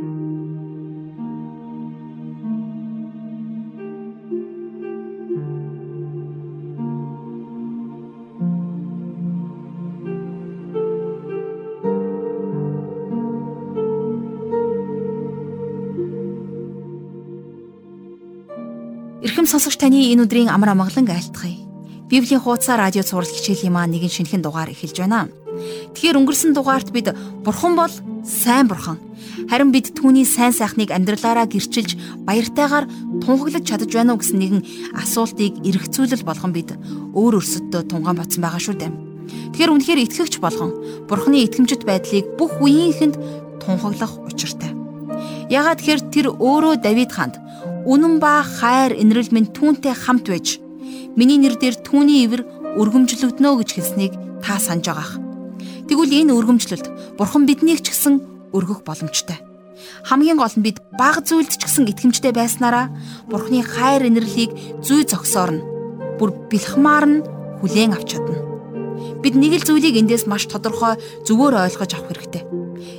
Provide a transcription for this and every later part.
Эрхэм сонсогч таны энэ өдрийн амар амгалан айлтгая. Библийн хуудас радио цаурал хичээлийн маань нэгэн шинэхэн дугаар эхэлж байна. Тэгэхээр өнгөрсөн дугаарт бид Бурхан бол сайн Бурхан. Харин бид түүний сайн сайхныг амьдралаараа гэрчилж баяртайгаар тунхаглаж чадаж байна уу гэсэн нэгэн асуултыг эргцүүлэл болгон бид өөр өөрсөддөө тунгаан батсан байгаа шүү дээ. Тэгэхээр үнэхээр итгэгч болгон Бурханы итгэмжит байдлыг бүх үеийнхэнд тунхаглах учиртай. Ягаад тэгэхээр тэр өөрөө Давид хаанд Үнэн ба хайр инрэл минь түүнтэй хамт байж миний нэр дээр түүний ивэр өргөмжлөгднө гэж хэлснийг та санаж байгаах. Тэгвэл энэ өргөмжлөлт бурхан биднийг ч гэсэн өргөх боломжтой. Хамгийн гол нь бид баг зүйлд ч гэсэн итгэмжтэй байснараа бурханы хайр инэрлийг зүй зогсоор нь бүр бэлхмаар нь хүлээн авч чадна. Бид нэг л зүйлийг эндээс маш тодорхой зөвөр ойлгож авах хэрэгтэй.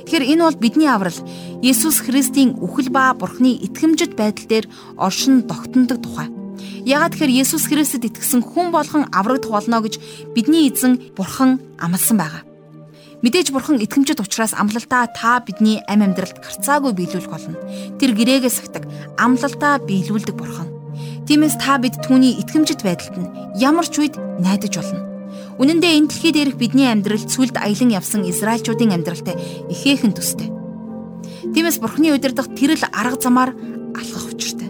Тэгэхээр энэ бол бидний аврал Есүс Христийн үхэл ба Бурхны итгэмжит байдал дээр оршин тогтнодог тухай. Ягаад тэгэхээр Есүс Христэд итгэсэн хүн болгон аврагдах болно гэж бидний эзэн Бурхан амласан байгаа. Мэдээж Бурхан итгэмжит учраас амлалтаа та бидний амь амьдралд гарцаагүй биелүүлэх болно. Тэр гэрээгээс сагтаг амлалтаа биелүүлдэг Бурхан. Тиймээс та бид түүний итгэмжит байдалд нь ямар ч үед найдаж болно. Үнэн дээр энэ дэлхий дээрх бидний амьдрал сүлд аялан явсан Израильчуудын амьдралтай ихээхэн төстэй. Тиймээс Бурхны удирдах тэрл арга замаар алхах учиртай.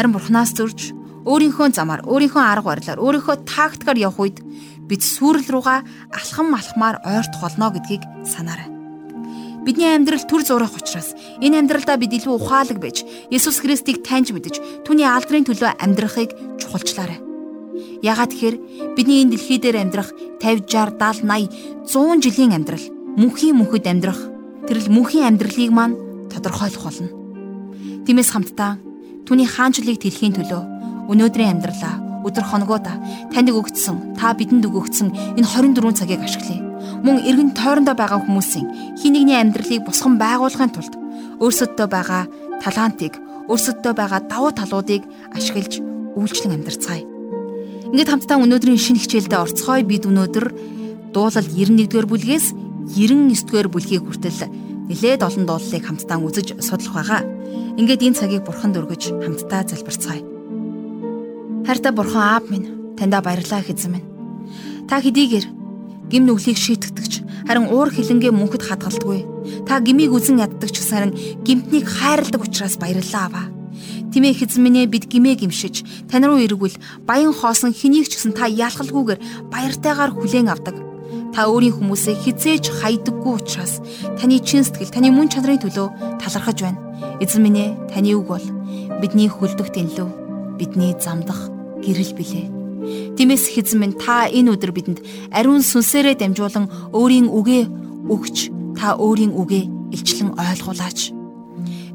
Харин Бурханаас зөрж өөрийнхөө замаар, өөрийнхөө арга барилаар, өөрийнхөө тактикаар явх үед бид сүрэл рүүгээ алхам алхмаар ойртох болно гэдгийг санаарай. Бидний амьдрал төр зурах учраас энэ амьдралдаа бид илүү ухаалаг байж Есүс Христийг таньж мэдж түүний алдрын төлөө амьдрахыг чухалчлаарай. Ягаад тэгэхээр бидний энэ дэлхий дээр амьдрах 50, 60, 70, 80, 100 жилийн амьдрал мөнхийн мөнхөд амьдрах тэрл мөнхийн амьдралыг маань тодорхойлох болно. Тиймээс хамтдаа түүний хаанчлалыг тэлхийн төлөө өнөөдрийн амьдралаа өдөр хоногоодаа таныг өгдсөн та бидэнд өгөгдсөн энэ 24 цагийг ашиглая. Мөн эргэн тойрондоо байгаа хүмүүсийн хин нэгний амьдралыг босгон байгуулахын тулд өөрсөддөө байгаа талантыг, өөрсөддөө байгаа давуу талуудыг ашиглаж үйлчлэн амьдарцгаая. Ингээд хамтдаа өнөөдрийн шинэ хичээлдээ орцгоё. Бид өнөөдөр дуулал 91-р бүлгээс 99-р бүлгийг хүртэл нэлээд олон дуулалыг хамтдаа үзэж судлах байгаа. Ингээд энэ цагийг бурханд өргөж хамтдаа залбирцгаая. Хайртай бурхан аав минь, таньда баярлалаа эзэн минь. Та хэдийгээр гим нүглийг шийтгэдэгч харин уур хилэнгээ мөнхөд хадгалдаггүй. Та гмийг үзэн яддаг ч гэсэн гимтнийг хайрладаг учраас баярлалаа аваа. Тимээ хэзэн минь бид гимээ гимшиж тань руу эргвэл баян хоосон хэнийг ч гэсэн та яалхалгүйгээр баяртайгаар хүлээн авдаг. Та өөрийн хүмүүсээ хизээж хайдаггүй учраас таны чин сэтгэл таны мөн чанарын төлөө талархаж байна. Эзэн минь ээ таны үг бол бидний хөлдөх тэнлүү бидний замдах гэрэл билээ. Тиймээс хэзэн минь та энэ өдөр бидэнд ариун сүнсээрээ дамжуулан өөрийн үгээ өгч та өөрийн үгээ илчлэн ойлгуулаач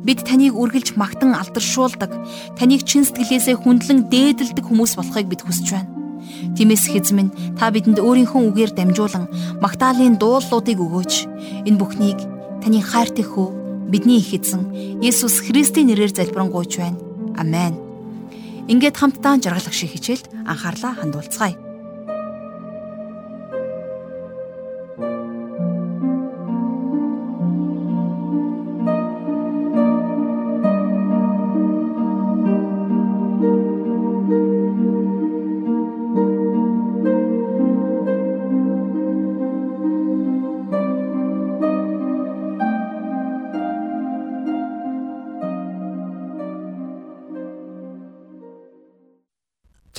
Бид таныг үргэлж магтан алдаршуулдаг, таныг чин сэтгэлээсээ хүндлэн дээдэлдэг хүмүүс болохыг бид хүсэж байна. Тиймээс хэзмэн та бидэнд өөрийнхөө үгээр дамжуулан магтаалын дуулуудыг өгөөч. Энэ бүхнийг таны хайртай хүү бидний их эзэн Есүс Христийн нэрээр залбирanгуйч байна. Амен. Ингээд хамтдаа жаргалах шиг хичээлд анхаарлаа хандуулцгаая.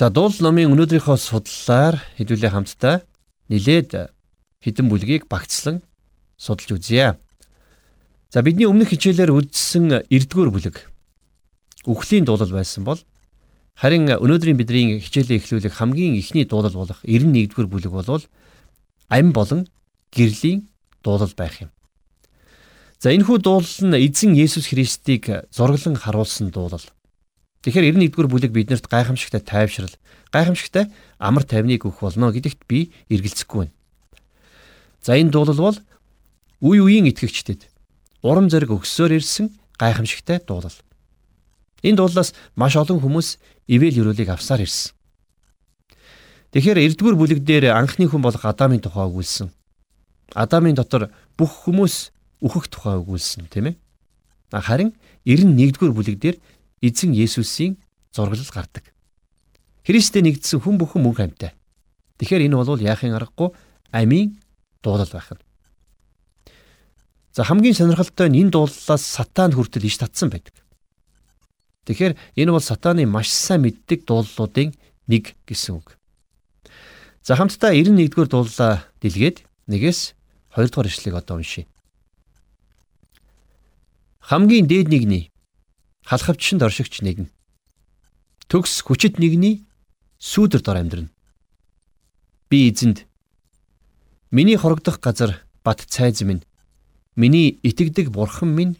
За дуул номын өнөөдрийнхөө судлалаар хэдүүлээ хамтдаа нилээд хідэн бүлгийг багцлан судалж үзье. За бидний өмнөх хичээлээр үздсэн 9-р бүлэг үхлийн дуулал байсан бол харин өнөөдрийн бидний хичээлээ эхлүүлэх хамгийн ихний дуулал болох 91-р бүлэг бол ам болон гэрлийн дуулал байх юм. За энэхүү дуулал нь эзэн Есүс Христийг зураглан харуулсан дуулал. Тэгэхээр 91-р бүлэг биднэрт гайхамшигтай тайвшрал, гайхамшигтай амар тайвныг өгөх болно гэдэгт би эргэлзэхгүй байна. За энэ дуулал бол үе үеийн итгэгчдэд урам зориг өгсөөр ирсэн гайхамшигтай дуулал. Энэ дуулаас маш олон хүмүүс ивэл юруулыг авсаар ирсэн. Тэгэхээр 9-р бүлэг дээр анхны хүн болох Адамын тухай өгүүлсэн. Адамын дотор бүх хүмүүс үхэх тухай өгүүлсэн, тийм ээ. Харин 91-р бүлэг дээр эзэн Есүсийн зураглал гардаг. Христэд нэгдсэн хүн бүхэн мөнх амьтай. Тэгэхээр энэ бол яахын аргагүй амийн дуулал байх нь. За хамгийн сонирхолтой нь энэ дууллаас сатан хүртэл иш татсан байдаг. Тэгэхээр энэ бол сатаны маш сайн мэддэг дууллуудын нэг гэсэн үг. За хамтдаа 91-р дууллаа дэлгээд нэгээс 2 дугаар ишлэгийг одоо уншийе. Хамгийн дээд нэгний халахвчшинд оршигч нэгэн. Төгс хүчит нэгний сүүдэр дор амьдрна. Би эзэнд миний хорогдох газар бат цайз минь Миний итгэдэг бурхан минь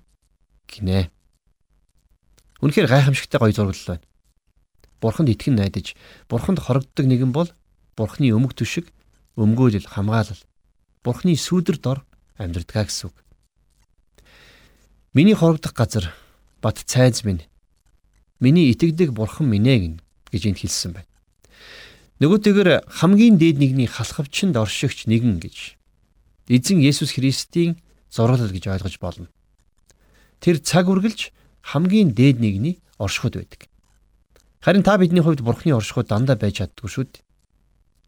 гинэ. Үнэхээр гайхамшигтай гоё зураглал байна. Бурханд итгэн найдаж, бурханд хорогддог нэгэн бол бурхны өмг төшиг, өмгөөлөл, хамгаалал, бурхны сүүдэр дор амьдрдгаа гэсэн үг. Миний хорогдох газар бат цайз минь миний итгэдэг бурхан минь ээ гэж энд хэлсэн байна. Нөгөөтэйгэр хамгийн дээд нэгний халахвчанд оршигч нэгэн гэж эзэн Есүс Христийн зураглал гэж ойлгож болно. Тэр цаг үргэлж хамгийн дээд нэгний оршихуд байдаг. Харин та бидний хувьд Бурхны оршихуд дандаа байж чаддгүй шүү дээ.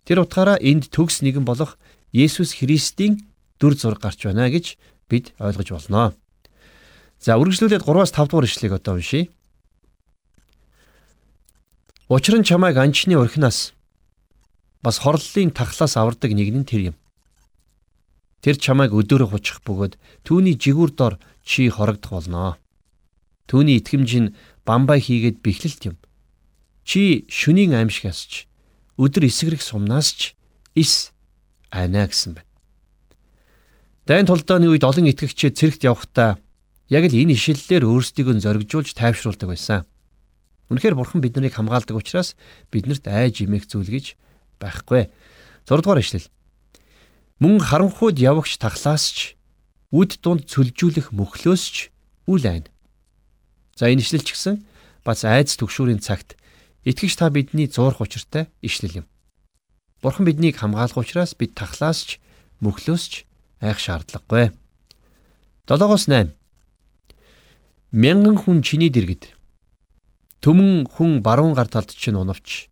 Тэр утгаараа энд төгс нэгэн болох Есүс Христийн дүр зураг гарч байна гэж бид ойлгож болно. За үргэлжлүүлээд 3-аас 5 дугаар ишлэгийг одоо уншийе. Учир нь чамайг анчны орхинаас бас хорлолын тахлаас авардаг нэг нь тэр юм. Тэр чамайг өдөөрө хучих бөгөөд түүний жигүүр дор чи хорогдох болно. Түүний итгэмж нь бамбай хийгээд бэхлэлт юм. Чи шүнийн аимшигаас ч өдөр эсгэрэх сумнаас ч ис айна гэсэн байна. Дайн толдооны үед олон итгэгчид цэрэгт явхдаа яг л энэ ишлэлээр өөрсдийг нь зоригжуулж тайвшруулдаг байсан. Үнэхээр бурхан биднийг хамгаалдаг учраас биднэрт айж имэх зүйл гэж байхгүй. 6 дугаар ишлэл. Мөн харанхуйд явагч тахлаас ч үд дунд цөлжүүлэх мөхлөөс ч үл айн. За энэ ишлэл ч гэсэн бац айц төгшүүрийн цагт итгэж та бидний зуурх учиртай ишлэл юм. Бурхан биднийг хамгаалах учраас бид тахлаас ч мөхлөөс ч айх шаардлагагүй. 7-оос 8. Мянган хүн чиний дэргэд төмөн хүн баруун гар талд чинь унавч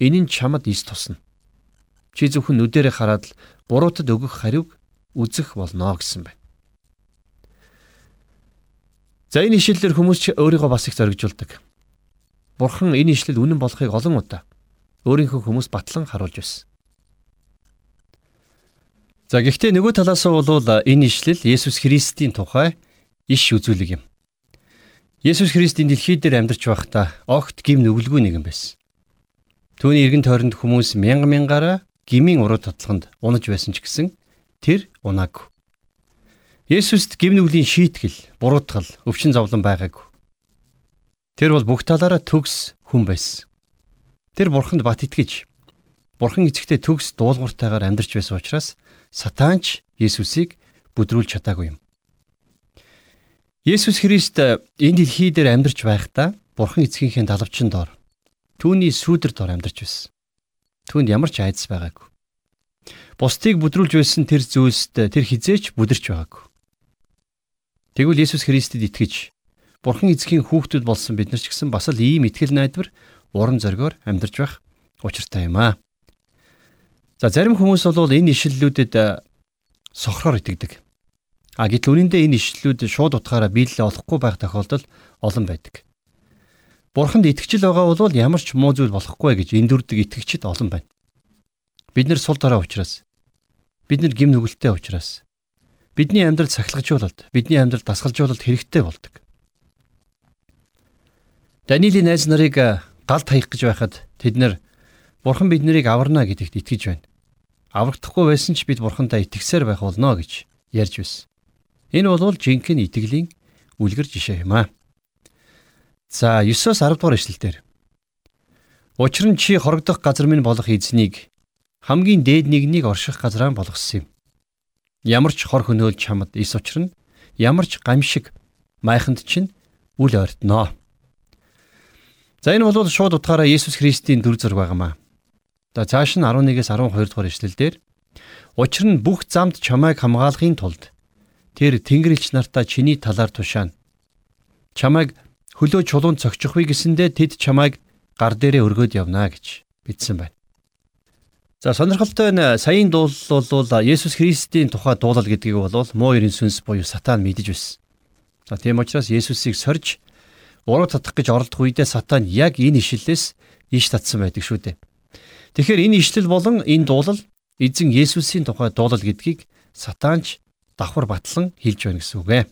энэ нь чамд ис тусна. Чи зөвхөн нүдэрээ хараад л буруутад өгөх хариуг үзэх болно гэсэн байна. За энэ ишлэлээр хүмүүс ч өөрийгөө бас их зоригжуулдаг. Бурхан энэ ишлэл үнэн болохыг олон удаа өөрийнхөө хүмүүс батлан харуулж байсан. За гэхдээ нөгөө талаас нь бол энэ ишлэл Есүс Христийн тухай иш үзүүлэг юм. Есүс Христ энэ дэлхий дээр амьдарч байхдаа огт гим нүгэлгүй нэгэн байсан. Түүний эргэн тойронд хүмүүс мянга мянгаараа гмийн уруу татлаханд унаж байсан ч гэсэн тэр унаагүй. Есүст гимнүглийн шийтгэл, буруутгал, өвчин зовлон байгаагүй. Тэр бол бүх талаараа төгс хүн байсан. Тэр бурханд бат итгэж бурхан эцэгтэй төгс дуулууртайгаар амьдарч байсан учраас сатанч Есүсийг бүдрүүлж чадаагүй юм. Есүс Христ энэ дэлхий дээр амьдарч байхдаа бурхан эцгийнхээ далавчин доор түүний сүүдэр доор амьдарч байсан. Түүнд ямар ч айдас байгаагүй. Бусдыг бүдрүүлж байсан тэр зүйлст тэр хизээч бүдэрч байгаагүй. Тэгвэл Иесус Христэд итгэж Бурхан эзэхийн хүүхдүүд болсон бид нар ч гэсэн бас л ийм итгэл найдвар урам зоригоор амьдарч байх учиртай юм аа. За зарим хүмүүс бол энэ ишлэлүүдэд сохроор итгэдэг. А гэтэл үнэндээ энэ ишлэлүүд шууд утгаараа биелэлээ олохгүй байх тохиолдол олон байдаг. Бурханд итгэжл байгаа бол ямар ч муу зүйл болохгүй гэж эндүрдэг итгэгчид олон байна. Бид нэр сул дараа учраас бид нар гим нүгэлтэй учраас бидний амьдрал сахилгажуулалт, бидний амьдрал дасгалжуулалт хэрэгтэй болдог. Даниэлийн найз нарыг галд хаях гэж байхад тэд нар Бурхан биднийг аварна гэдэгт итгэж байна. Аврагдахгүй байсан ч бид Бурхандаа итгэсээр байх болно гэж ярьж байсан. Энэ бол жинхэнэ итгэлийн үлгэр жишээ юм аа. За 9-оос 10 дугаар ишлэлдэр. Учир нь чи хорогдох газар минь болох эзнийг хамгийн дээд нэгнийг орших газраа болгосон юм. Ямар ч хор хөнөөл чамд ис учрна. ямар ч гамшиг майханд чинь үл ойртноо. За энэ бол шууд утгаараа Есүс Христийн дүр зураг байгаамаа. За цааш нь 11-ээс 12 дугаар ишлэлдэр учир нь бүх замд чамайг хамгаалахын тулд тэр Тэнгэрлэгч нартаа чиний талаар тушаана. Чамайг хөлөө чулуун цогцохвэ гэсэндэ тэд чамайг гар дээрээ өргөөд явна гэж бичсэн байна. За сонирхолтой нь саяын дуул бол Есүс Христийн тухай дуулал гэдгийг бол муу ерийн сүнс буюу сатан мэдэж байсан. За тийм учраас Есүсийг сорж уруу татах гэж оролдох үедээ сатан яг энэ ишлэлээс иш татсан байдаг шүү дээ. Тэгэхээр энэ ишлэл болон энэ дуулал эзэн Есүсийн тухай дуулал гэдгийг сатанч давхар батлан хэлж байна гэсэн үг ээ.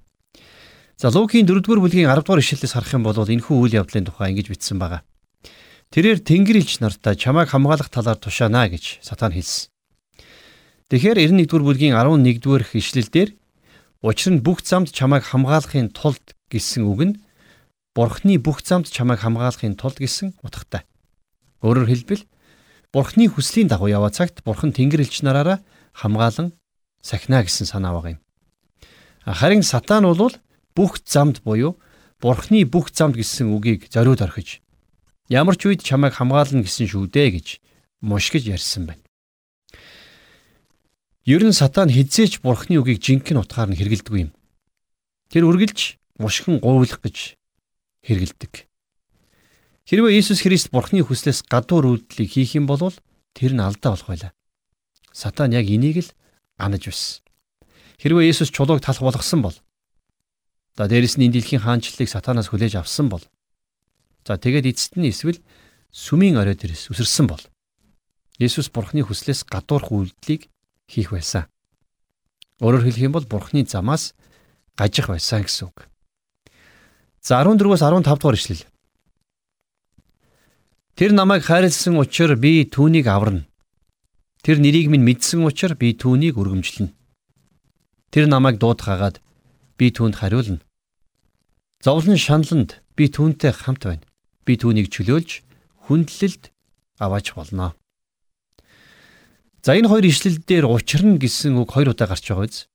За Лукийн 4-р бүлгийн 10-р ишлэлээс харах юм бол энэхүү үйл явдлын тухай ингэж бичсэн байгаа. Тэрээр Тэнгэр элч нартай чамайг хамгаалах талаар тушаана гэж сатан хэлсэн. Тэгэхээр 91-р бүлгийн 11-р ишлэлдэр учир нь бүх замд чамайг хамгаалахын тулд гэсэн үг нь Бурхны бүх замд чамайг хамгаалахын тулд гэсэн утгатай. Өөрөөр хэлбэл Бурхны хүслийн дагуу яваа цагт Бурхан Тэнгэр элч нараараа хамгаалan сахина гэсэн санаа байгаа юм. Харин сатан бол бүх замд буюу Бурхны бүх замд гэсэн үгийг зориуд орхиж Ямар ч үед чамайг хамгаална гэсэн шүү дээ гэж мушгиж ярьсан байна. Ер нь сатан хизээч бурхны үгийг жинхэнэ утгаар нь хэрэгэлдэггүй юм. Тэр үргэлж мушгин гуйлах гэж хэрэгэлдэг. Хэрвээ Иесус Христ бурхны хүслээс гадуур үйлдэлийг хийх юм бол тэр нь алдаа болох байлаа. Сатан яг энийг л анаж байсан. Хэрвээ Иесус чулууг талах болгосон бол за дээрэс нь энэ дэлхийн хаанчлалыг сатанаас хүлээж авсан бол За тэгээд эцэст нь эсвэл сүмийн орой дээрээс үсэрсэн бол Есүс Бурхны хүслээс гадуурх үйлдэлийг хийх байсан. Өөрөөр хэлэх юм бол Бурхны замаас гажих байсан гэсэн үг. За 14-өөс 15 дугаар ишлэл. Тэр намайг хайрлсан учраас би түүнийг аварна. Тэр нэрийг минь мэдсэн учраас би түүнийг өргөмжлөнө. Тэр намайг дуудахаагаад би түүнд хариулна. Зовлон шаналнд би түүнтэй хамт байна би түүнийг чөлөөлж хүндлэлд аваач болно. За энэ хоёр ишлэл дээр учирна гэсэн үг хоёр удаа гарч байгаа биз?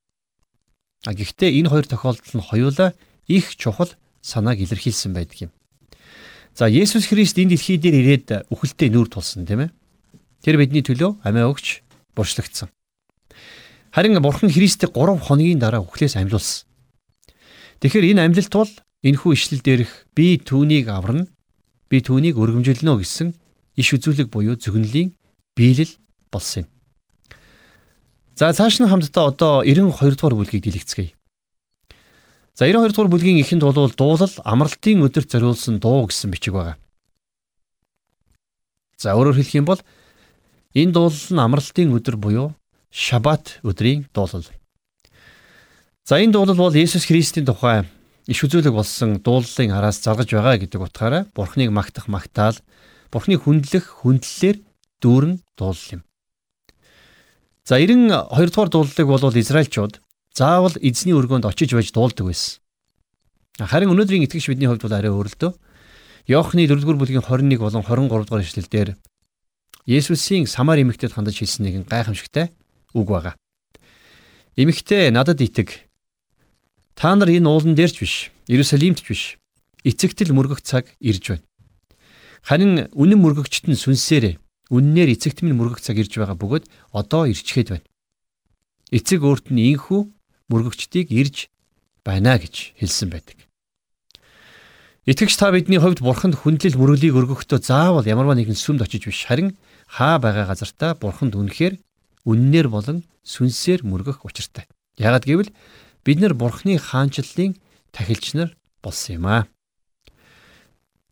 А гэхдээ энэ хоёр тохиолдол нь хоёулаа их чухал санааг илэрхийлсэн байдаг юм. За Есүс Христ энэ дэлхий дээр ирээд үхэлтэд нүүр тулсан тийм ээ. Тэр бидний төлөө амиа өгч бурчлагдсан. Харин Бурхан Христийг 3 хоногийн дараа үхлээс амьлуулсан. Тэгэхээр энэ амьлалт бол энэхүү ишлэл дээрх би түүнийг аварна би түүнийг өргөмжилнө гэсэн иш үзүүлэг буюу зөвгөнлийн биелэл болсон юм. За цааш нь хамтдаа одоо 92 дугаар бүлгийг дэлгэцгээе. За 92 дугаар бүлгийн эхэнд бол дуулал амралтын өдөрт зориулсан дуу гэсэн бичиг байгаа. За өөрөөр хэлэх юм бол энэ дуулал нь амралтын өдөр буюу шабат өдрийн дуулал. За энэ дуулал бол Есүс Христийн тухай иш үзүүлэг болсон дууллын араас заргаж байгаа гэдэг утгаараа Бурхныг магтах магтаал, Бурхныг хүндлэх хүндлэлээр дүүрэн дуулал юм. За 92 дугаар дуулалыг бол Израильчууд заавал эзний өргөнд очиж байж дуулдаг байсан. Харин өнөөдрийн итгэгч бидний хувьд бол арай өөр л дөө. Иохны 4-р бүлгийн 21 болон 23 дугаар ишлэлдэр Есүсийн Самар эмэгтэйд хандаж хэлсэн нэгэн гайхамшигтай үг байгаа. Эмэгтэй надад итэг Та нар энэ уулан дээрч биш, Иерусалимт ч биш. Эцэгтэл мөргөх цаг ирж байна. Харин үнэн мөргөгчт нь сүнсээрээ үннээр эцэгт минь мөргөх цаг ирж байгаа бөгөөд одоо ирчгээд байна. Эцэг өөрт нь инхүү мөргөгчдийг ирж байна гэж хэлсэн байдаг. Итгэгч та бидний хувьд бурханд хүндлэл мөрөглийг өргөхдөө заавал ямарваа нэгэн сүмд очиж биш харин хаа байгаа газартаа бурханд үнэхээр үннээр болон сүнсээр мөргөх учиртай. Яагад гэвэл бид нар бурхны хаанчлалын тахилч нар болсон юм аа.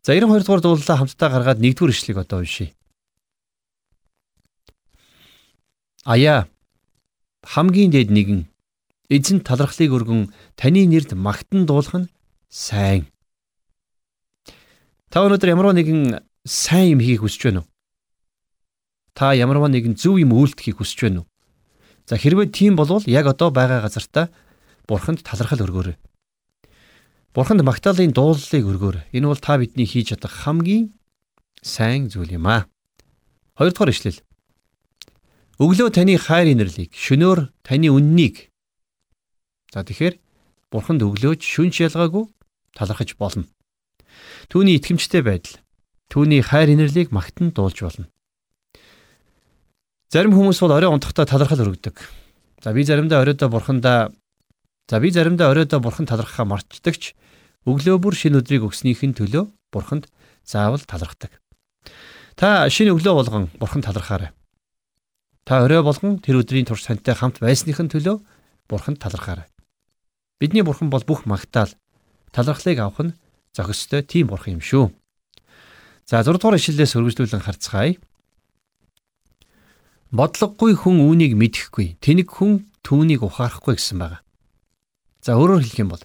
За 92 дугаар дуулалаа хамтдаа гаргаад 1-р ишлэгийг одоо уншийе. Аяа хамгийн дээд нэгэн эзэн талархлыг өргөн таны нэрд магтан дуулах нь сайн. Та өнөөдөр ямарваа нэгэн сайн юм хийх хүсэж байна уу? Та ямарваа нэгэн зөв юм үйлдэхийг хүсэж байна уу? За хэрвээ тийм болвол яг одоо байгаа газартаа Бурханд талархал өргөөрэй. Бурханд магтаалын дуулалыг өргөөрэй. Энэ бол та бидний хийж чадах хамгийн сайн зүйл юм аа. Хоёрдугаар ишлэл. Өглөө таны хайр инэрлийг, шөнөөр таны үннийг. За тэгэхээр бурханд өглөөж шүнж ялгаагүй талархаж болно. Түүний итгэмжтэй байдал түүний хайр инэрлийг магтан дуулж болно. Зарим хүмүүс бол орой унтахдаа талархал өргөдөг. За би заримдаа оройдоо бурхандаа за би заримдаа оройдоо бурхан талархахаа мартдагч өглөө бүр шинэ өдрийг өгснийхэн төлөө бурханд заавал талархдаг. Та шинэ өглөө болгон бурханд талархаарай. Та орой болгон тэр өдрийн турш тантай хамт байсныхын төлөө бурханд талархаарай. Бидний бурхан бол бүх магтаал талархлыг авах нь зохистой тийм бурхан юм шүү. За 6 дугаар ишлэлээс өргөжлүүлэн харцгаая. Бодлогогүй хүн үүнийг мэдэхгүй, тэнэг хүн түүнийг ухаарахгүй гэсэн байна. За өөрөөр хэлэх юм бол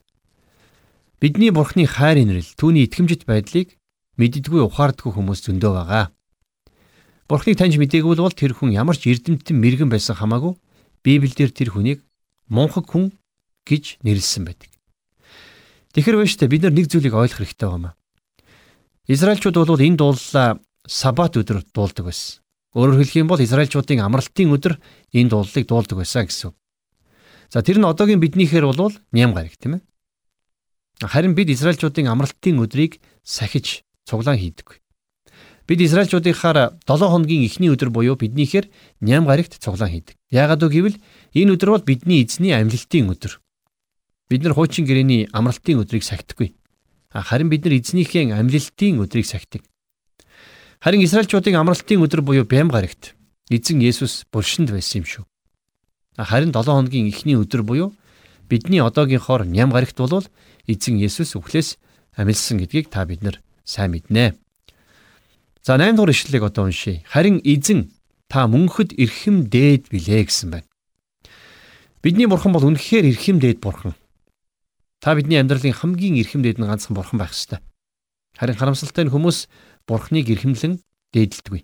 бидний бурхны хайр инрэл түүний итгэмжит байдлыг мэддэггүй ухаардгүй хүмүүс зөндөө байгаа. Бурхныг таньж мдэггүй бол тэр хүн ямар ч эрдэмтэн мэрэгэн байсан хамаагүй Библиэлд тэр хүнийг мунхаг хүн гэж нэрлсэн байдаг. Тэгэхэр байж та бид нар нэг зүйлийг ойлгох хэрэгтэй байна. Израильчууд бол энэ дууллаа сабат өдөр дуулдаг байсан. Өөрөөр хэлэх юм бол Израильчуудын амралтын өдөр энэ дууллыг дуулдаг байсан гэсэн. За тэр нь одоогийн биднийхээр бол ням гараг тийм ээ. Харин бид Израильчуудын амралтын өдрийг сахиж цуглаан хийдэг. Бид Израильчуудынхаар 7 хоногийн эхний өдөр буюу биднийхээр ням гарагт цуглаан хийдэг. Яагаад вэ гэвэл энэ өдөр бол бидний эзний амьлалтын өдөр. Бид нар хуучин гэрээний амралтын өдрийг сахидаггүй. Харин бид нар эзнийхээ амьлалтын өдрийг сахидаг. Харин Израильчуудын амралтын өдөр буюу Бям гарагт эзэн Есүс булшинд байсан юм шүү. Харин 7 хоногийн эхний өдөр буюу бидний одоогийнхоор ням гарагт бол эзэн Есүс өвхлөөс амилсан гэдгийг та бид нар сайн мэднэ. За 8 дугаар ишлэлийг одоо уншийе. Харин эзэн та мөнхөд эрхэм дээд билээ гэсэн байна. Бидний бурхан бол үнэхээр эрхэм дээд бурхан. Та бидний амьдралын хамгийн эрхэм дээд нь ганцхан бурхан байх ёстой. Харин харамсалтай нь хүмүүс бурхныг эрхэмлэн дээдэлдэггүй.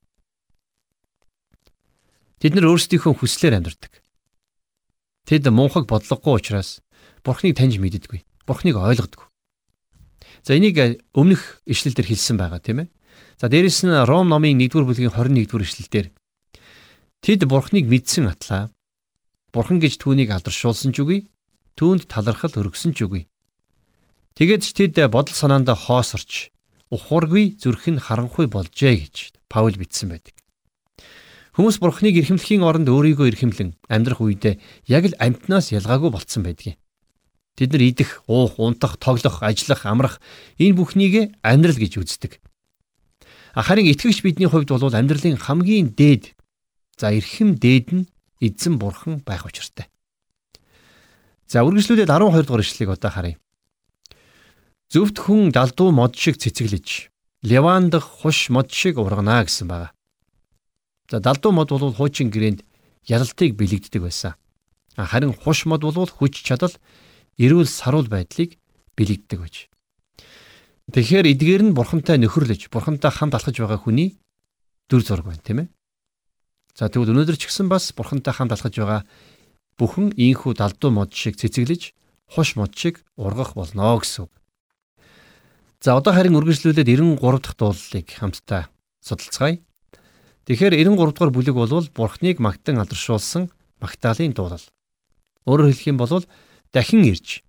Тэд нар өөрсдийнхөө хүслээр амьдардаг. Тэд мунхаг бодлогогүй учраас бурхныг таньж мэддэггүй. Бурхныг ойлгодоггүй. За энийг өмнөх ишлэл дээр хэлсэн байгаа тийм ээ. За дээрэс нь Ром номын 1-р бүлгийн 21-р эшлэлдэр тэд бурхныг мэдсэн атлаа. Бурхан гэж түүнийг алдаршуулсан ч үгүй, түүнд талархал өргөсөн ч үгүй. Тэгээд ч тэд бодол санаандаа хоосорч ухуургүй зүрх нь харанхуй болжээ гэж Паул бичсэн байдаг. Хүмүүс бурхныг эрхэмлэхийн оронд өөрийгөө эрхэмлэн амьдрах үедээ яг л амтнаас ялгаагүй болцсон байдгийг. Тэд нар идэх, уух, унтах, тоглох, ажиллах, амрах энэ бүхнийг амьдрал гэж үздэг. Харин итгэгч бидний хувьд бол амьдралын хамгийн дээд за эрхэм дээд нь эзэн бурхан байх учиртай. За үргэлжлүүлээд 12 дугаар ишлэгийг одоо харъя. Зөвхт хүн далдуу мод шиг цэцэглэж, леван дах хуш мод шиг ургана гэсэн байна. За далдуу мод бол хуучин гэрээнд ялалтыг бэлэгддэг байсан. Харин хуш мод бол хүч чадал, эрүүл саруул байдлыг бэлэгддэг байж. Тэгэхээр эдгээр нь бурхантай нөхөрлөж, бурхантай хамт алхаж байгаа хүний дүр зураг байна, тийм ээ. За тэгвэл өнөөдөр ч гэсэн бас бурхантай хамт алхаж байгаа бүхэн ийхүү далдуу мод шиг цэцэглэж, хуш мод шиг ургах болно гэсэн үг. За одоо харин үргэлжлүүлээд 93 дахь дуулалыг хамтдаа судалцгаая. Тэгэхээр 93 дугаар бүлэг бол бурхныг магтан алдаршуулсан магтаалын дуулал. Өөрөөр хэлэх юм бол дахин ирж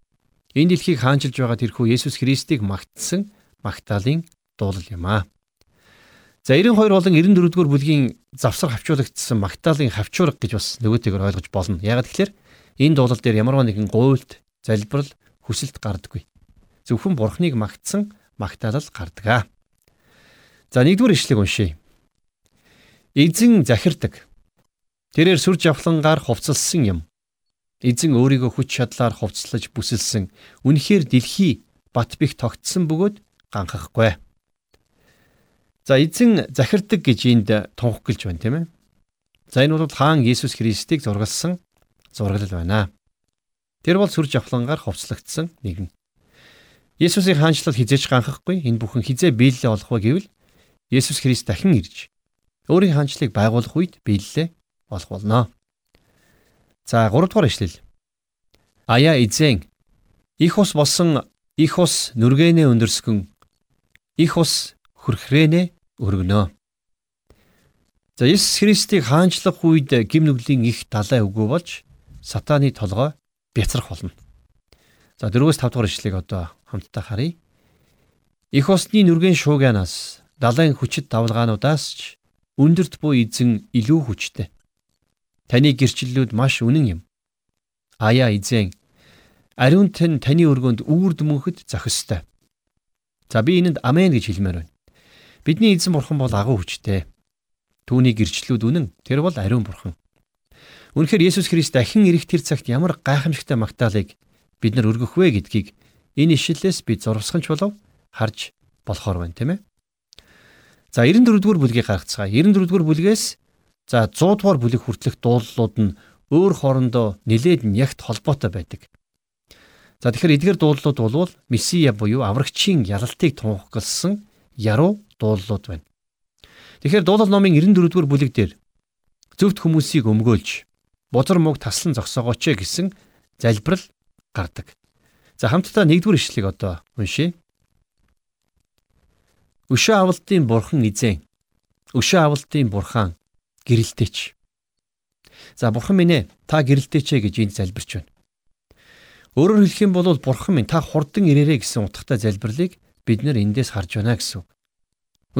Энэ дэлхийг хаанчилж байгаа тэрхүү Есүс Христийг магтсан магтаалын дуулал юм аа. За 92 болон 94 дугаар бүлгийн завсар хавчуулагдсан магтаалын хавчуурга гэж бас нөгөөтэйгээр ойлгож болно. Яг тэгэхээр энэ дуулал дээр ямарваа нэгэн гуйлт, залбирал, хүсэлт гардаггүй. Зөвхөн Бурхныг магтсан магтаалал гардаг. За нэгдүгээр ишлэг уншийе. Эзэн захирдаг. Тэрээр сүр жавхлангаар хувцалсан юм. Эзэн өөрийгөө хүч чадлаар хувцлаж бүсэлсэн үнэхээр дэлхий бат бих тогтсон бөгөөд ганхахгүй. За эзэн захирдаг гэж энд тунхаглаж байна тийм ээ. За энэ бол хаан Иесус Христийг зургалсан зураглал байна. Тэр бол сүр жавхлангаар хувцлагдсан нэгэн. Есүсийн хаанчлал хизээч ганхахгүй энэ бүхэн хизээ биелэлээ олох вэ гэвэл Есүс Христ дахин ирж өөрийн хаанчлалыг байгуулах үед биелэлээ олох болно. За 3 дугаар ишлэл. Аяа эзэн их ус болсон их ус нүргэнэ өндөрсгөн их ус хөрхрэнэ өргөнөө. За Есүс Христийг хаанчлах үед гим нүглийн их далай үгүй болж сатааны толгой бяцрах болно. За 4-өөс 5 дугаар ишлэгийг одоо хамтдаа харъя. Их усны нүргэн шуугианаас далайн хүчит давлгаануудаас ч өндөрт буй эзэн илүү хүчтэй. Таны гэрчлэлүүд маш үнэн юм. Аяа эзэн ариун тань таны өргөнд үрд мөнхөд зохистой. За би энэнд амен гэж хэлмээр байна. Бидний эзэн бурхан бол агуу хүчтэй. Түүний гэрчлэлүүд үнэн. Тэр бол ариун бурхан. Үнэхээр Есүс Христ дахин ирэх тэр цагт ямар гайхамшигтай магтаалык бид нар өргөх вэ гэдгийг энэ ишлэлээс би зурвасганч болов харж болохоор байна тийм ээ. За 94 дугаар бүлгийг гаргацгаа. 94 дугаар бүлгээс за 100 дугаар бүлэг хүртэлх дуулууд нь өөр хоорондоо нэлээд нягт холбоотой байдаг. За тэгэхээр эдгээр дуулууд бол Месиа буюу аврагчийн ялалтыг тунхагласан яруу дуулууд байна. Тэгэхээр дуулал номын 94 дугаар бүлэг дээр зөвхт хүмүүсийг өмгөөлж бузар мөг таслан зогсоогооч гэсэн залбирал гардаг. За хамтдаа нэгдүгээр ишлэгийг одоо уншъя. Өшөө авалтын бурхан эзэн. Өшөө авалтын бурхан гэрэлтээч. За бурхан минь ээ та гэрэлтээч гэж энд залбирч байна. Өөрөөр хэлэх юм бол бурхан минь та хурдан ирээрэй гэсэн утгатай залбирлыг бид нэр эндээс харж байна гэсэн.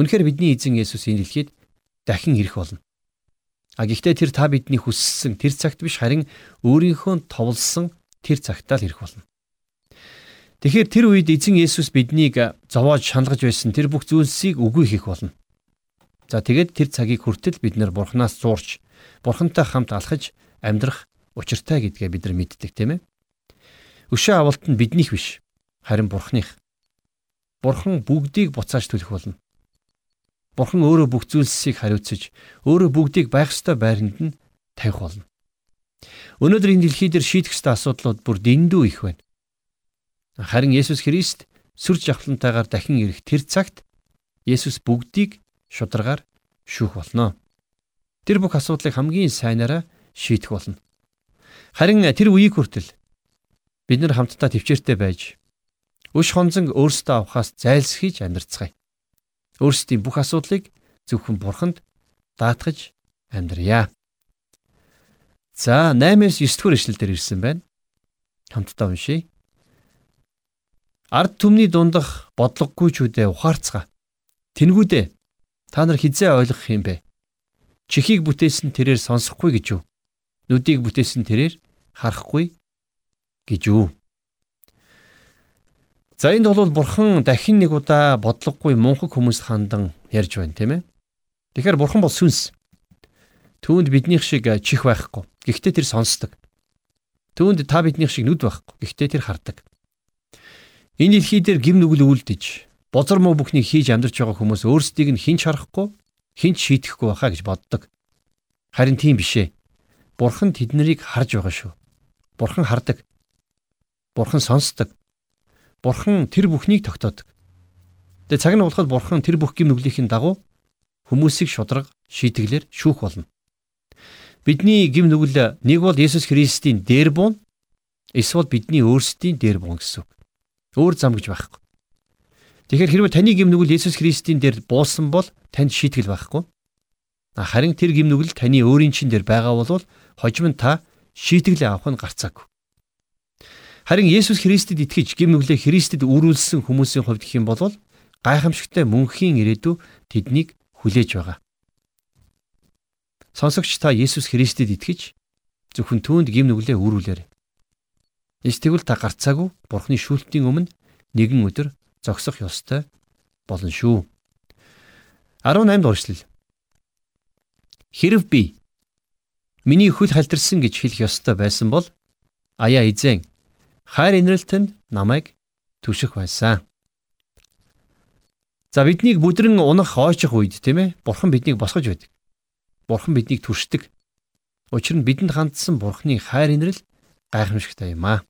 Үнэхээр бидний эзэн Есүс энэ дэлхийд дахин ирэх болно. А гэхдээ тэр та бидний хүссэн тэр цагт биш харин өөрийнхөө товлсон тэр цагтаа л ирэх болно. Тэгэхээр тэр үед эзэн Есүс биднийг зовоож шаналгаж байсан тэр бүх зүйлсийг үгүй хийх болно. За тэгээд тэр цагийг хүртэл бид нэр бурхнаас зуурч бурхантай хамт алхаж амьдрах учиртай гэдгээ бид нар мэддэг тийм ээ. Өшөө авалт нь биднийх биш харин бурхных. Бурхан бүгдийг буцааж төлөх болно. Бурхан өөрөө бүх зүйлсийг хариуцаж, өөрөө бүгдийг байх ёстой байранд нь тавих болно. Өнөөдөр энэ дэлхий дээр шийдэх ёстой асуудлууд бүр дэндүү их байна. Харин Есүс Христ сүр жавхлантайгаар дахин ирэх тэр цагт Есүс бүгдийг шударгаар шүүх болно. Тэр бүх асуудлыг хамгийн сайнаараа шийдэх болно. Харин тэр үеийг хүртэл бид нар хамтдаа төвчээртэй байж өш хонзон өөрсдөө авахаас зайлсхийж амьдрцгаая өөрсдийн бүх асуудлыг зөвхөн бурханд даатгаж амьдрья. За 8-аас 9 дугаар ишлэл дээр ирсэн байна. Хамтдаа уншийе. Ард түмний дундах бодлогогүйчүүдээ ухаарцгаа. Тэнгүүдээ та нар хизээ ойлгох юм бэ? Чихийг бүтээсэн тэрээр сонсохгүй гэж юу? Нүдийг бүтээсэн тэрээр харахгүй гэж юу? За энд бол бурхан дахин нэг удаа бодлогогүй мунхаг хүмүүст хандан ярьж байна тийм ээ. Тэгэхээр бурхан бол сүнс. Түүнд биднийх шиг чих байхгүй. Гэхдээ тэр сонсдог. Түүнд та биднийх шиг нүд байхгүй. Гэхдээ тэр хардаг. Энэ дэлхий дээр гим нүгэл үлдэж, бозор муу бүхнийг хийж амьдарч байгаа хүмүүс өөрсдийг нь хинч харахгүй, хинч шийтгэхгүй байхаа гэж боддог. Харин тийм биш ээ. Бурхан тэднийг харж байгаа шүү. Бурхан хардаг. Бурхан сонсдог. Бурхан тэр бүхнийг тогтоодог. Тэгээ цаг нь болоход Бурхан тэр бүх гим нүглийнхэн дагуу хүмүүсийг шудраг шийтгэлээр шүүх болно. Бидний гим нүгэл нэг бол Есүс Христийн дээр буун эсвэл бидний өөрсдийн дээр буун гэсэн үг. Өөр зам гэж байхгүй. Тэгэхээр хэрвээ таны гим нүгэл Есүс Христийн дээр буусан бол танд шийтгэл байхгүй. Харин тэр гим нүгэл таны өөрийн чин дээр байгаа бол хожим нь та шийтгэл авах нь гарцаагүй. Харин Есүс Христэд итгэж гим нүглээ Христэд үрүүлсэн хүмүүсийн хувьд гэх юм бол гайхамшигтай мөнхийн ирээдүй тэднийг хүлээж байгаа. Сонсогч та Есүс Христэд итгэж зөвхөн түүнд гим нүглээ үрүүлээрэй. Эсвэл та гарцаагүй Бурхны шүүлтийн өмнө нэгэн өдөр зогсох ёстой болно шүү. 18 дугаар эшлэл. Хэрв би миний хөл халтарсан гэж хэлэх ёстой байсан бол аяа эзэн хайр инрэлтэнд намайг түших байсан. За биднийг бүдрэн унах ойчих үед тийм ээ бурхан биднийг босгож байдаг. Бурхан биднийг түшдэг. Учир нь бидэнд хандсан бурханы хайр инрэл гайхамшигтай юм аа.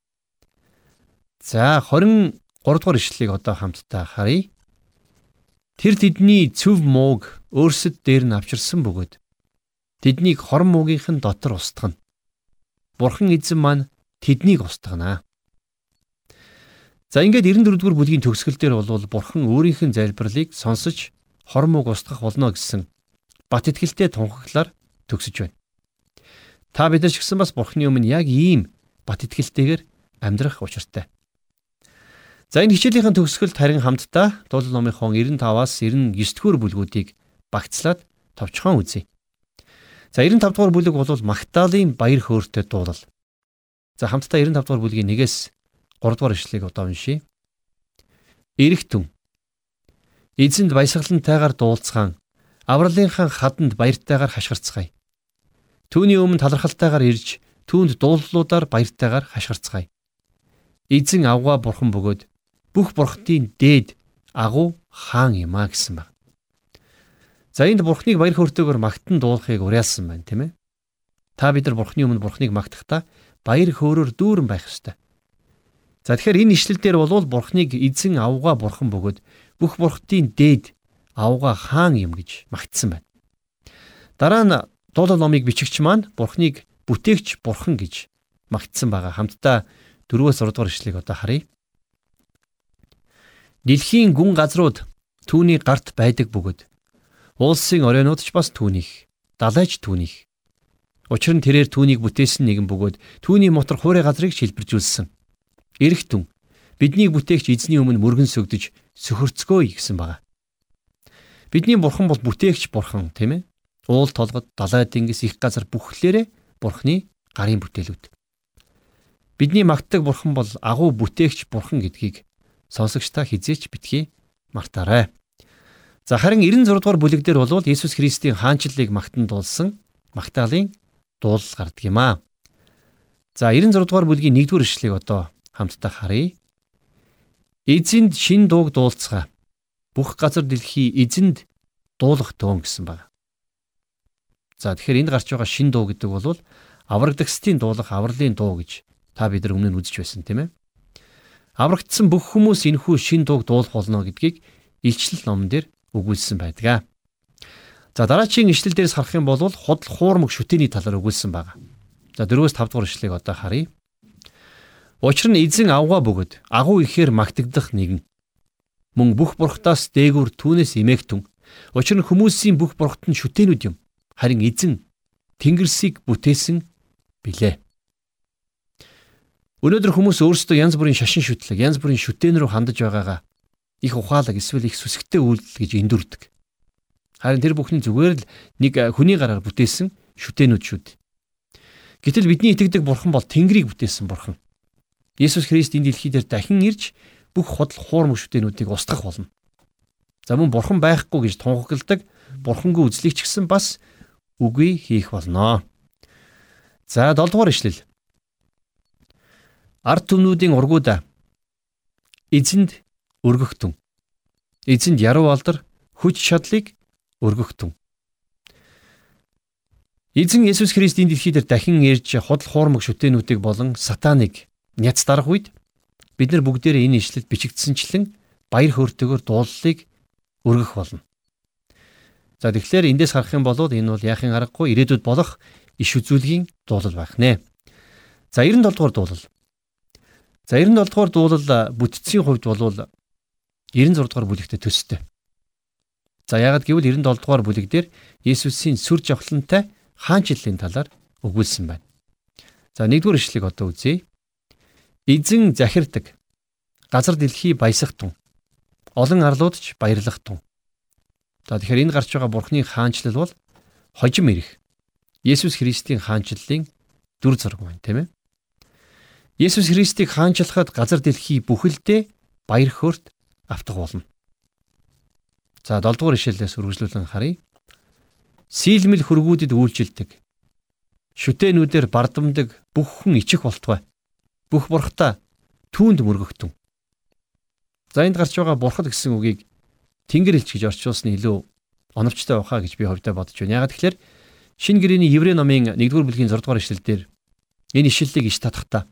За 23 дугаар ишлэлийг одоо хамтдаа харъя. Тэр тэдний цөв мууг өөрсөд дээр нь авчирсан бөгөөд тэднийг хорон муугийнхэн дотор устгана. Бурхан эзэн маань тэднийг устгана. За ингээд 94-р бүлгийн төгсгөл дээр бол бурхан өөрийнх нь залбирлыг сонсож хормог устгах болно гэсэн бат итгэлтэй тунхаглаар төгсөж байна. Та бид нар ч гэсэн бас бурханы өмнө яг ийм бат итгэлтэйгээр амьдрах учиртай. За энэ хичээлийн төгсгөлд харин хамтдаа дуулал номынхон 95-аас 99-р бүлгүүдийг багцлаад товчхон үзье. За 95 дугаар бүлэг бол Магдалины баяр хөөртэй дуулал. За хамтдаа 95 дугаар бүлгийн 1-ээс 3 дугаар ишлэгийг одоо уншийе. Ирэх түн. Эзэнд баясгалантайгаар дуулцгаан авралынхаа хаданд баяртайгаар хашгирцгаая. Түүний өмнө талархалтайгаар ирж түүнд дууллуудаар баяртайгаар хашгирцгаая. Эзэн авгаа бурхан бөгөөд бүх бурхтын дээд агуу хаан юм а гэсэн баг. За энд бурхныг баяр хөөртэйгээр магтан дуулахыг уриалсан байна, тийм ээ. Та бид нар бурхны өмнө бурхныг магтахдаа баяр хөөрөөр дүүрэн байх ёстой. За тэгэхээр энэ ишлэл дээр бол бурхныг эзэн авгаа бурхан бөгөөд бүх бурхтын дээд авгаа хаан юм гэж магтсан байна. Дараа нь дуулал номыг бичигч маань бурхныг бүтээгч бурхан гэж магтсан байгаа. Хамтдаа 4-өөс 6 дугаар ишлэгийг одоо харъя. Дэлхийн гүн газрууд түүний гарт байдаг бөгөөд улсын оройнууд ч бас түүнийх, далайч түүнийх. Учир нь тэрээр түүнийг бүтээсэн нэгэн бөгөөд түүний мотор хуурай газрыг шилбэржүүлсэн. Ирэх түн биднийг бүтээгч эзний өмнө мөргөн сөгдөж сөхөрцгөөе гэсэн байгаа. Бидний бурхан бол бүтээгч бурхан тийм ээ. Уул толгод, далай тэнгис их газар бүхлээрээ бурхны гарын бүтээлүүд. Бидний магтдаг бурхан бол агуу бүтээгч бурхан гэдгийг сонсогчдаа хизээч битгий мартаарай. За харин 96 дугаар бүлэг дээр бол Иесус Христийн хаанчлалыг магтан дуулсан Магдалины дуулал гардаг юм аа. За 96 дугаар бүлгийн 1-р ишлэгийг одоо хамтдаа харъя. Эзэнд шин дууг дуулцгаа бүх газар дэлхий эзэнд дуулах төөн гэсэн байна. За тэгэхээр энд гарч байгаа шин дуу гэдэг бол аврагдагсдын дуулах авралын дуу гэж та бид нар өмнө нь үзэж байсан тийм ээ. Аврагдсан бүх хүмүүс энэхүү шин дууг дуулах болно гэдгийг илчлэл номон дээр өгүүлсэн байдаг. За дараагийн ишлэл дээрс харах юм бол худал хуурмаг шүтээний талаар өгүүлсэн байна. За 4-өөс 5 дугаар ишлэгийг одоо харъя. Учир нь эзэн авгаа бөгөөд агуу ихээр магтагдах нэгэн мөн бүх бурхтаас дээгүр түүнээс имэгтэн. Учир нь хүмүүсийн бүх бурхт нь шүтэнүүд юм. Харин эзэн Тэнгэрсийг бүтээсэн билээ. Өнөөдөр хүмүүс өөрсдөө янз бүрийн шашин шүтлэг, янз бүрийн шүтэн рүү хандаж байгаагаа их ухаалаг эсвэл их сүсгтэй үйлдэл гэж эндүрдэг. Харин тэр бүхний зүгээр л нэг хүний гараар бүтээсэн шүтэнүүд шүүд. Гэтэл бидний итгэдэг бурхан бол Тэнгэрийг бүтээсэн бурхан. Есүс Христ энэ дэлхий дээр дахин ирж бүх худал хуур мөшөтөнүүдийг устгах болно. За мөн бурхан байхгүй гэж тунхагладаг бурхангүй үзлийг ч гэсэн бас үгүй хийх болно. За 7 дугаар ишлэл. Ард түмнүүдийн ургуудаа эзэнд өргөхтөн. Эзэнд яруу алдар хүч чадлыг өргөхтөн. Эзэн Есүс Христ энэ дэлхий дээр дахин ирж худал хуурмаг шүтэнүүдийг болон сатаныг няц дарах үед бид нар бүгдээрээ энэ ишлэлд бичигдсэнчлэн баяр хөөртэйгээр дуулалыг өргөх болно. За тэгэхээр эндээс харах юм бол энэ бол яахын аргагүй ирээдүйд болох иш үзүүлгийн дуулал байх нэ. За 97 дугаар дуулал. За 97 дугаар дуулал бүтцийн хувьд бол 96 дугаар бүлэгтээ төстэй. За яагаад гэвэл 97 дугаар бүлэг дээр Есүсийн сүр жавхлантай хаанчлалын талаар өгүүлсэн байна. За нэгдүгээр ишлэгийг одоо үзье. Эзэн захирдаг. Газар дэлхий баясах тун. Олон арлууд ч баярлах тун. За тэгэхээр энэ гарч байгаа Бурхны хаанчлал бол хожим ирэх. Есүс Христийн хаанчлалын дүр зураг байна, тийм ээ. Есүс Христийг хаанчлахад газар дэлхий бүхэлдээ баяр хөөрт автах болно. За 7 дугаар ишлэлээс үргэлжлүүлэн харъя. Сийлмэл хөргүүдэд үйлчилдэг. Шүтэнүүдээр бардамдаг бүх хүн ичих болтугай бүх бурхта түүнд мөргөгтөн. За энд гарч байгаа бурхад гэсэн үгийг Тэнгэр элч гэж орчуулсан илүү оновчтой байхаа гэж би хувьдаа бодож байна. Ягаад тэгэхээр Шинэ гэрээний Еврей номын 1-р бүлгийн 6 дугаар ишлэлдэр энэ ишлэлийг иш татахта.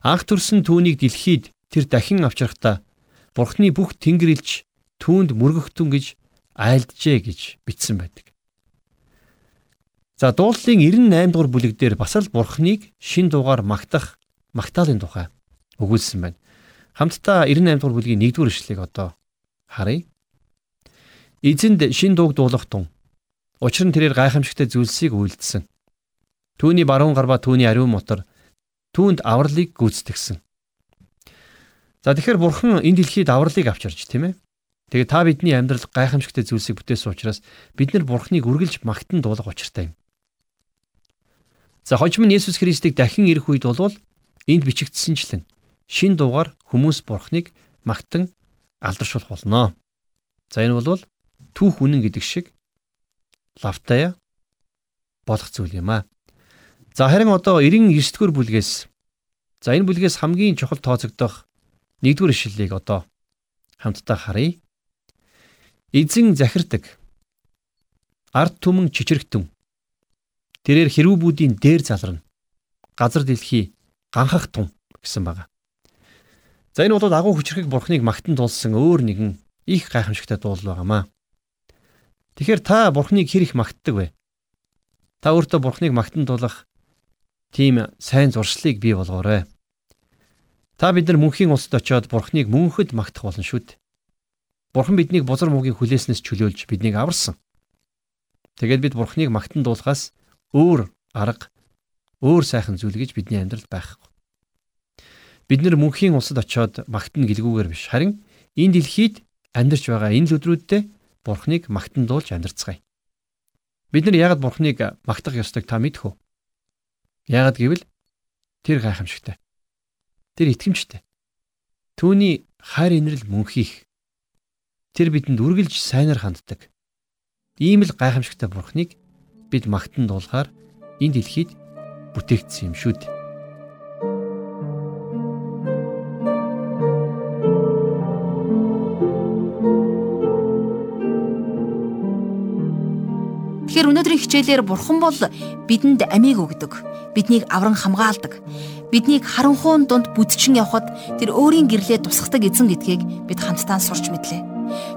Анх төрсөн түүнийг дэлхийд тэр дахин авчрахта Бурхны бүх Тэнгэр элч түүнд мөргөгтөн гэж айлджээ гэж бичсэн байдаг. За дуулалын 98 дугаар бүлэг дээр бас л Бурхныг шин дугаар магтах Магдалины тухай өгүүлсэн байна. Хамтдаа 98 дугаар бүлгийн 1-р ишлэгийг одоо харъя. Эзэнд шин дууг дуулах тун. Учир нь тэрээр гайхамшигтай зүйлсийг үйлдэлсэн. Түүний баруун гар ба түүний ариун мотор түүнд авралыг гүйцэтгсэн. За тэгэхээр бурхан энэ дэлхийд авралыг авчирч тийм ээ. Тэгээ та бидний амьдрал гайхамшигтай зүйлсийг бүтээсэн учраас бид нар бурхныг үргэлж магтан дуулах учиртай юм. За хожим нь Есүс Христийг дахин ирэх үед болвол энд бичигдсэнчлэн шин дуугаар хүмүүс бурхныг магтан алдаршуулах болно. За энэ бол түүх үнэн гэдэг шиг лавтая болох зүйл юм аа. За харин одоо 99 дэх бүлгээс за энэ бүлгээс хамгийн чухал тооцогдох нэгдүгээр ишлэлийг одоо хамтдаа харъя. Эзэн захирдаг. Ард түмэн чичрэгтэн. Тэрээр хэрүүбүүдийн дээр залрна. Газар дэлхий ганхах тун гэсэн байгаа. За энэ бол агуу хүчрхэг бурхныг магтан дуулсан өөр нэгэн их гайхамшигтай дуул байгаамаа. Тэгэхээр та бурхныг хэр их магтдаг вэ? Та өөртөө бурхныг магтан дуулах тийм сайн зуршлыг бий болгоорой. Та бид нар мөнхийн улсад очиод бурхныг мөнхөд магтах болно шүү дээ. Бурхан биднийг бузар муугийн хүлээснээс чөлөөлж биднийг аварсан. Тэгээд бид Бурхныг магтан дуулахаас өөр арга, өөр сайхан зүйл гэж бидний амьдралд байхгүй. Бид нэр мөнхийн улсад очиод магтана гэлгүүгээр биш харин энэ дэлхийд амьдарч байгаа энэ л өдрүүдэд Бурхныг магтан дуулж амьдарцгаая. Бид нар яагаад Бурхныг магтах ёстойг та мэдэх үү? Яагаад гэвэл тэр гайхамшигтай. Тэр итгэмжтэй. Түүний хайр инрэл мөнхийх Тэр бидэнд үргэлж сайнаар ханддаг. Ийм л гайхамшигтай бурхныг бид магтан дуулахаар энэ дэлхийд бүтээгдсэн юм шүү дээ. Тэгэхээр өнөөдрийн хичээлээр бурхан бол бидэнд амийг өгдөг. Биднийг авран хамгаалдаг. Биднийг харанхуун дунд бүдчин явхад тэр өөрийн гэрлээ тусгадаг эзэн гэдгийг бид хамтдаа сурч мэдлээ.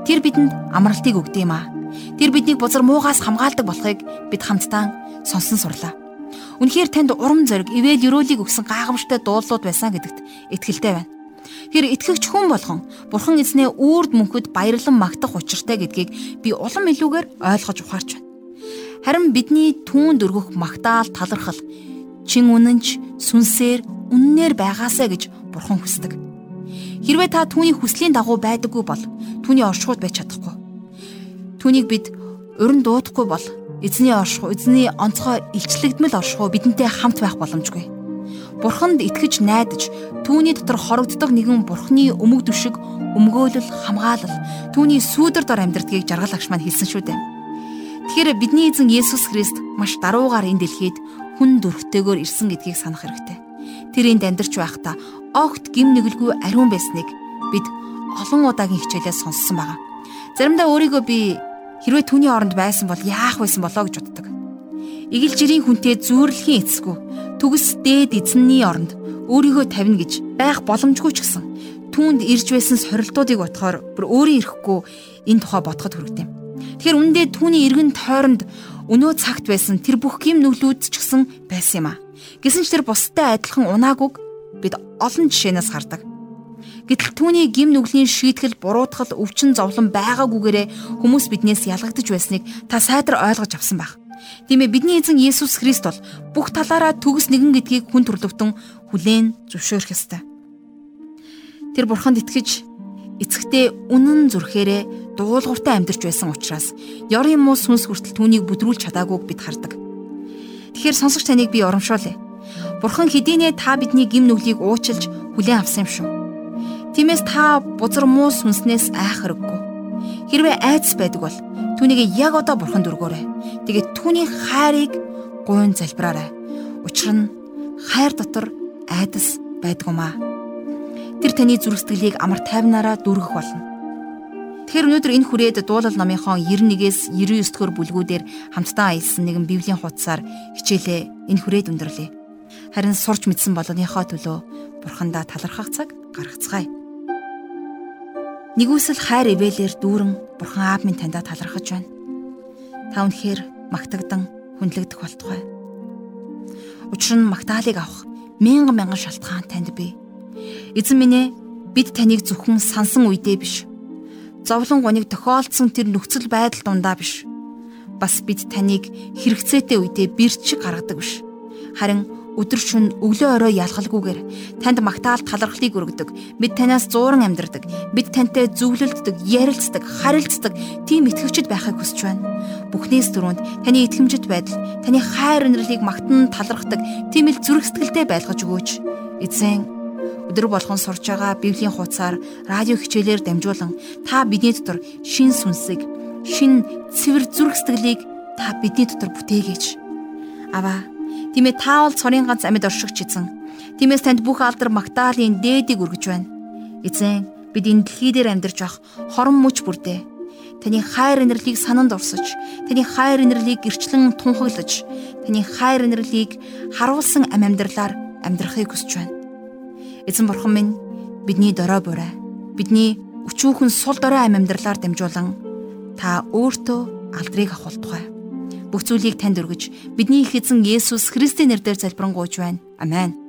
Тэр бидэнд амралтыг өгд юм аа. Тэр биднийг бузар муугаас хамгаалдаг болохыг бид хамтдаа сонсон сурлаа. Үнэхээр танд урам зориг, ивэл өрөөлийг өгсөн гайхамшигтай дуулууд байсан гэдэгт итгэлтэй байна. Тэр итгэгч хүн болгон Бурхан эзнээ үрд мөнхөд баярлан магтах учиртай гэдгийг би улам илүүгээр ойлгож ухаарч байна. Харин бидний түүнд өргөх магтаал талархал чин үнэнч сүнсээр үннээр байгаасаа гэж Бурхан хүсдэг. Хэрвээ та түүний хүслийн дагуу байдаггүй бол түүний оршихуйд байж чадахгүй. Түүнийг бид уран дуудахгүй бол эзний оршихуй, эзний онцгой илчлэгдмэл оршихуй бидэнтэй хамт байх боломжгүй. Бурханд итгэж найдаж түүний дотор хорогддог нэгэн бурхны өмг дүшиг өмгөөлөл хамгаалал түүний сүүдэр дор амьдрдгийг жаргал агш маань хэлсэн шүү дээ. Тэгэхээр бидний эзэн Есүс Христ маш даруугаар энэ дэлхийд хүн дүрхтэйгээр ирсэн гэдгийг санах хэрэгтэй. Тэр энд амьдарч байхдаа огт гим нэгэлгүй ариун байсныг бид олон удаагийн хичээлээс сонссон байгаа. Заримдаа өөрийгөө би хэрвээ түүний оронд байсан бол яах байсан болоо гэж боддог. Игэл жирийн хүнтэй зүүрлэхийн эцэсгүй төгс дээд эзэнний оронд өөрийгөө тавина гэж байх боломжгүй ч гэсэн түүнд ирж байсан сорилтуудыг бодохоор бүр өөрийн ирэхгүй энэ тухай бодоход хүрэгдэв. Тэгэхээр үндэ түүний эргэн тойронд өнөө цагт байсан тэр бүх гим нүглүүд ч гэсэн байсан юм а. Гэсэн ч тэр бусдад адилхан унаагүй бид олон жишээнээс хардаг. Гэтэл түүний гим нүглийн шийтгэл буруутгал өвчин зовлон байгаагүйгээрээ хүмүүс биднээс ялгагдж байсныг та сайдар ойлгож авсан байх. Тийм ээ бидний эзэн Есүс Христ бол бүх талаараа төгс нэгэн гэдгийг хүн төрлөختөн хүлээн зөвшөөрөх ёстой. Тэр бурханд итгэж эцэгтэй үнэн зүрхээрээ дуулууртай амьдарч байсан учраас ёрын муу сүнс хүртэл түүнийг бүдрүүлж чадаагүйг бид хардаг. Тэгэхээр сонсогч таныг би урамшуулъя. Бурхан хэдийнэ та бидний гим нүглийг уучилж хүлээн авсан юм шүү. Тиймээс та бузар муу сүнснээс айх хэрэггүй. Хэрвээ айдас байдаг бол түүнийг яг одоо бурханд өргөөрэй. Тэгээд түүний хайрыг гуйн залбираарай. Учир нь хайр дотор айдас байдгумаа. Тэр таны зүрх сэтгэлийг амар тайвнараа дүргэх болно. Тэгэхээр өнөөдөр энэ хүрээд дуулал номынхон 91-ээс 99 дэх бүлгүүдээр хамтдаа аялсан нэгэн библийн хуудасаар хичээлээ энэ хүрээд өндөрлөе харин сурч мэдсэн болгоныхоо төлөө бурхандаа талархах цаг гаргацгаая. Нэгүсэл хайр ивэлэр дүүрэн бурхан аав минь таньда талархаж байна. Та үнэхээр магтагдан хүндлэгдэх болтугай. Учир нь магтаалыг авах мянган мянган шалтгаан танд бий. Эзэн минь ээ бид таныг зөвхөн сансан үедээ биш. Зовлон гоныг тохиолдсон тэр нөхцөл байдал дундаа биш. Бас бид таныг хэрэгцээтэй үедээ бэрч гаргадаг биш. Харин өдөр шөн өглөө орой ялгалгүйгээр танд магтаал талархлыг өргөдөг. Бид танаас зууран амьдардаг. Бид тантай зөвлөлддөг, ярилцдаг, харилцдаг тийм итгэвчд байхыг хүсэж байна. Бүхнээс дөрөнд таны итгэмжит байдал, таны хайр инэрлийг магтан талархдаг тийм л зүрх сэтгэлтэй байлгаж өгөөч. Эзэн өдөр болгон сурж байгаа Библийн хуудасаар радио хичээлээр дамжуулан та бидний дотор шин сүнсийг, шин цэвэр зүрх сэтгэлийг та бидний дотор бүтээгээж. Аваа Тиймээ та бол цорын ганц амьд оршигч эзэн. Тиймээс танд бүх алдар магтаалын дээдийг өргөж байна. Эзэн бид энэ дэлхий дээр амьдарч ах хорон мөч бүрдээ таны хайр инэрлийг сананд орсож, таны хайр инэрлийг гэрчлэн тунхаглаж, таны хайр инэрлийг харуулсан ам амьдралаар амьдрахыг хүсэж байна. Эзэн бурхан минь бидний дорой бурай, бидний өчүүхэн сул дорой ам амьдралаар дамжуулан та өөртөө алдрыг авах тухай бүх зүйлийг танд өргөж бидний их эзэн Есүс Христийн нэрээр залбирanгуйж байна. Амен.